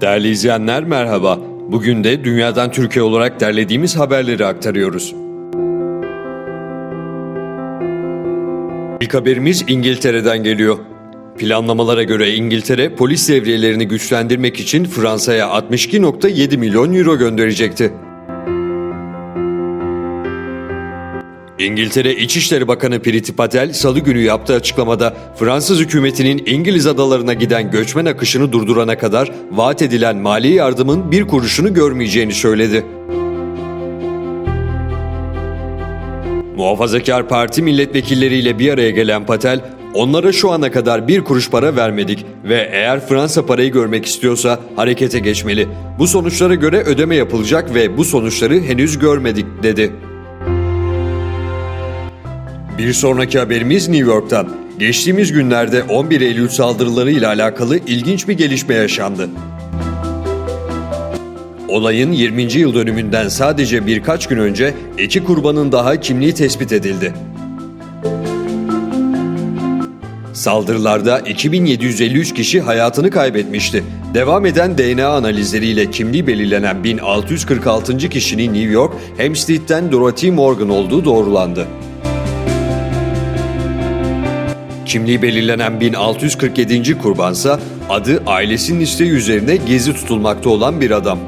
Değerli izleyenler merhaba. Bugün de dünyadan Türkiye olarak derlediğimiz haberleri aktarıyoruz. İlk haberimiz İngiltere'den geliyor. Planlamalara göre İngiltere polis devriyelerini güçlendirmek için Fransa'ya 62.7 milyon euro gönderecekti. İngiltere İçişleri Bakanı Priti Patel salı günü yaptığı açıklamada Fransız hükümetinin İngiliz adalarına giden göçmen akışını durdurana kadar vaat edilen mali yardımın bir kuruşunu görmeyeceğini söyledi. Muhafazakar Parti milletvekilleriyle bir araya gelen Patel, onlara şu ana kadar bir kuruş para vermedik ve eğer Fransa parayı görmek istiyorsa harekete geçmeli. Bu sonuçlara göre ödeme yapılacak ve bu sonuçları henüz görmedik dedi. Bir sonraki haberimiz New York'tan. Geçtiğimiz günlerde 11 Eylül saldırıları ile alakalı ilginç bir gelişme yaşandı. Olayın 20. yıl dönümünden sadece birkaç gün önce iki kurbanın daha kimliği tespit edildi. Saldırılarda 2753 kişi hayatını kaybetmişti. Devam eden DNA analizleriyle kimliği belirlenen 1646. kişinin New York, Hempstead'den Dorothy Morgan olduğu doğrulandı. Kimliği belirlenen 1647. kurbansa adı ailesinin isteği üzerine gezi tutulmakta olan bir adam.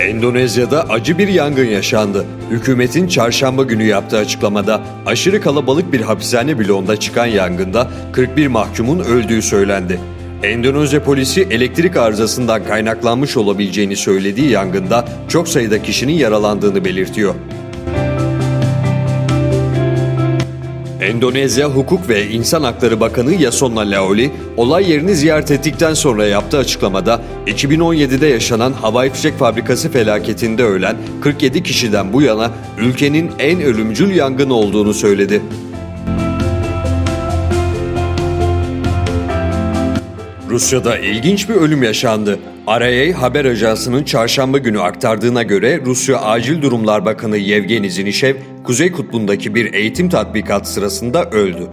Endonezya'da acı bir yangın yaşandı. Hükümetin çarşamba günü yaptığı açıklamada aşırı kalabalık bir hapishane bloğunda çıkan yangında 41 mahkumun öldüğü söylendi. Endonezya polisi elektrik arızasından kaynaklanmış olabileceğini söylediği yangında çok sayıda kişinin yaralandığını belirtiyor. Endonezya Hukuk ve İnsan Hakları Bakanı Yasona Laoli, olay yerini ziyaret ettikten sonra yaptığı açıklamada 2017'de yaşanan havai fişek fabrikası felaketinde ölen 47 kişiden bu yana ülkenin en ölümcül yangın olduğunu söyledi. Rusya'da ilginç bir ölüm yaşandı. RIA haber ajansının çarşamba günü aktardığına göre Rusya Acil Durumlar Bakanı Yevgeni Zinişev, Kuzey Kutbu'ndaki bir eğitim tatbikat sırasında öldü.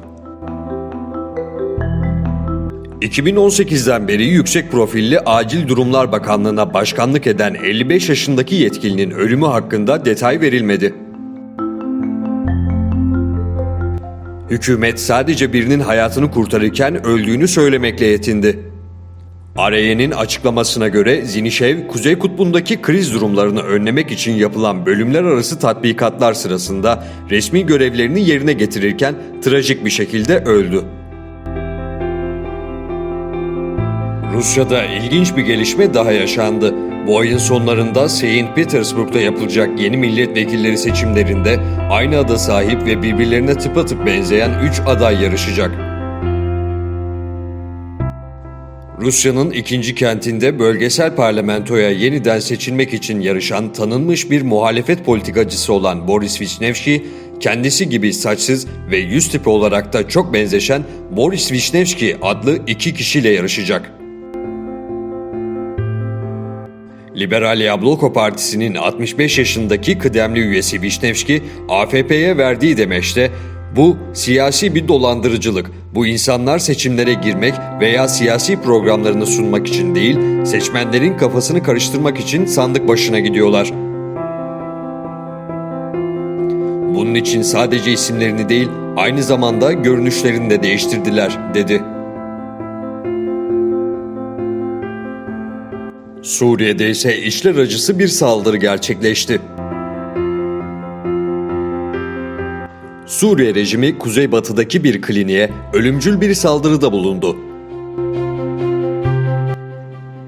2018'den beri yüksek profilli Acil Durumlar Bakanlığı'na başkanlık eden 55 yaşındaki yetkilinin ölümü hakkında detay verilmedi. Hükümet sadece birinin hayatını kurtarırken öldüğünü söylemekle yetindi. ARAY'nin açıklamasına göre Zinişev, Kuzey Kutbu'ndaki kriz durumlarını önlemek için yapılan bölümler arası tatbikatlar sırasında resmi görevlerini yerine getirirken trajik bir şekilde öldü. Rusya'da ilginç bir gelişme daha yaşandı. Bu ayın sonlarında St. Petersburg'da yapılacak yeni milletvekilleri seçimlerinde aynı ada sahip ve birbirlerine tıpatıp benzeyen 3 aday yarışacak. Rusya'nın ikinci kentinde bölgesel parlamentoya yeniden seçilmek için yarışan tanınmış bir muhalefet politikacısı olan Boris Vishnevski, kendisi gibi saçsız ve yüz tipi olarak da çok benzeşen Boris Vishnevski adlı iki kişiyle yarışacak. Liberal Yabloko Partisi'nin 65 yaşındaki kıdemli üyesi Vishnevski, AFP'ye verdiği demeçte bu siyasi bir dolandırıcılık. Bu insanlar seçimlere girmek veya siyasi programlarını sunmak için değil, seçmenlerin kafasını karıştırmak için sandık başına gidiyorlar. Bunun için sadece isimlerini değil, aynı zamanda görünüşlerini de değiştirdiler, dedi. Suriye'de ise içler acısı bir saldırı gerçekleşti. Suriye rejimi kuzeybatıdaki bir kliniğe ölümcül bir saldırıda bulundu.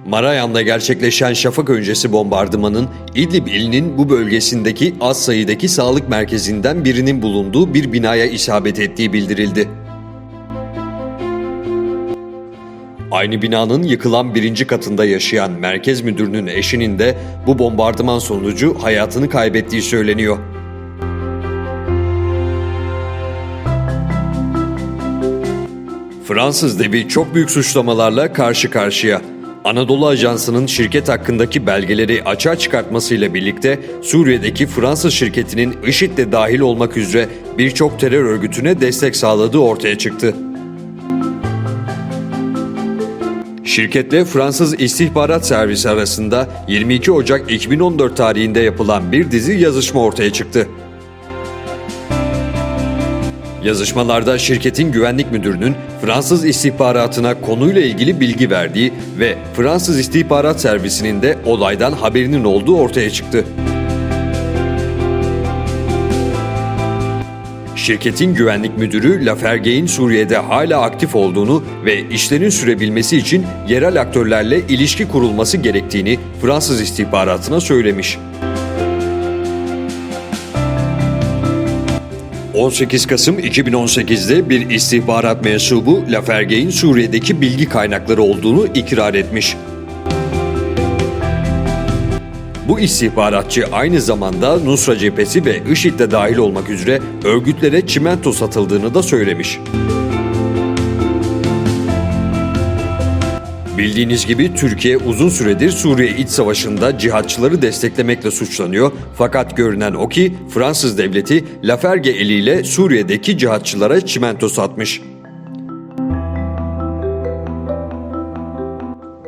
Marayan'da gerçekleşen şafak öncesi bombardımanın İdlib ilinin bu bölgesindeki az sayıdaki sağlık merkezinden birinin bulunduğu bir binaya isabet ettiği bildirildi. Aynı binanın yıkılan birinci katında yaşayan merkez müdürünün eşinin de bu bombardıman sonucu hayatını kaybettiği söyleniyor. Fransız devi çok büyük suçlamalarla karşı karşıya. Anadolu Ajansı'nın şirket hakkındaki belgeleri açığa çıkartmasıyla birlikte Suriye'deki Fransız şirketinin IŞİD'le dahil olmak üzere birçok terör örgütüne destek sağladığı ortaya çıktı. Şirketle Fransız İstihbarat Servisi arasında 22 Ocak 2014 tarihinde yapılan bir dizi yazışma ortaya çıktı. Yazışmalarda şirketin güvenlik müdürünün Fransız istihbaratına konuyla ilgili bilgi verdiği ve Fransız İstihbarat Servisi'nin de olaydan haberinin olduğu ortaya çıktı. Şirketin güvenlik müdürü Laferge'in Suriye'de hala aktif olduğunu ve işlerin sürebilmesi için yerel aktörlerle ilişki kurulması gerektiğini Fransız istihbaratına söylemiş. 18 Kasım 2018'de bir istihbarat mensubu Laferge'in Suriye'deki bilgi kaynakları olduğunu ikrar etmiş. Bu istihbaratçı aynı zamanda Nusra Cephesi ve IŞİD de dahil olmak üzere örgütlere çimento satıldığını da söylemiş. Bildiğiniz gibi Türkiye uzun süredir Suriye iç savaşında cihatçıları desteklemekle suçlanıyor. Fakat görünen o ki Fransız devleti Laferge eliyle Suriye'deki cihatçılara çimento satmış.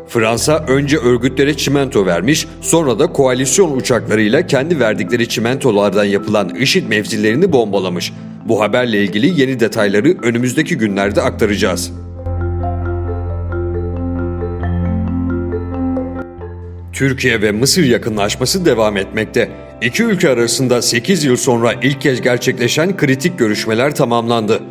Fransa önce örgütlere çimento vermiş, sonra da koalisyon uçaklarıyla kendi verdikleri çimentolardan yapılan IŞİD mevzilerini bombalamış. Bu haberle ilgili yeni detayları önümüzdeki günlerde aktaracağız. Türkiye ve Mısır yakınlaşması devam etmekte. İki ülke arasında 8 yıl sonra ilk kez gerçekleşen kritik görüşmeler tamamlandı.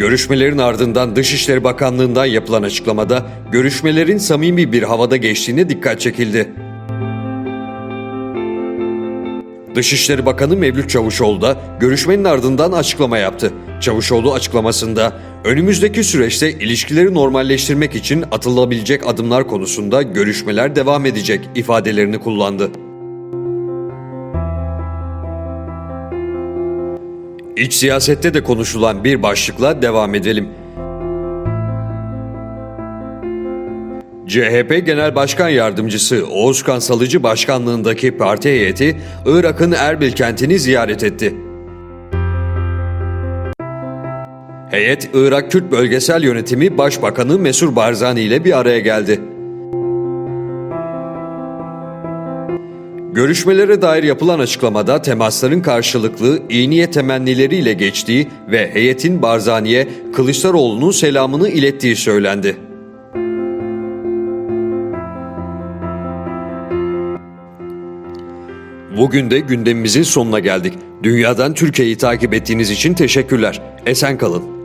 Görüşmelerin ardından Dışişleri Bakanlığı'ndan yapılan açıklamada görüşmelerin samimi bir havada geçtiğine dikkat çekildi. Dışişleri Bakanı Mevlüt Çavuşoğlu da görüşmenin ardından açıklama yaptı. Çavuşoğlu açıklamasında önümüzdeki süreçte ilişkileri normalleştirmek için atılabilecek adımlar konusunda görüşmeler devam edecek ifadelerini kullandı. İç siyasette de konuşulan bir başlıkla devam edelim. CHP Genel Başkan Yardımcısı Oğuzkan Salıcı başkanlığındaki parti heyeti Irak'ın Erbil kentini ziyaret etti. Heyet, Irak Kürt Bölgesel Yönetimi Başbakanı Mesur Barzani ile bir araya geldi. Görüşmelere dair yapılan açıklamada temasların karşılıklı iyi niyet temennileriyle geçtiği ve heyetin Barzani'ye Kılıçdaroğlu'nun selamını ilettiği söylendi. Bugün de gündemimizin sonuna geldik. Dünyadan Türkiye'yi takip ettiğiniz için teşekkürler. Esen kalın.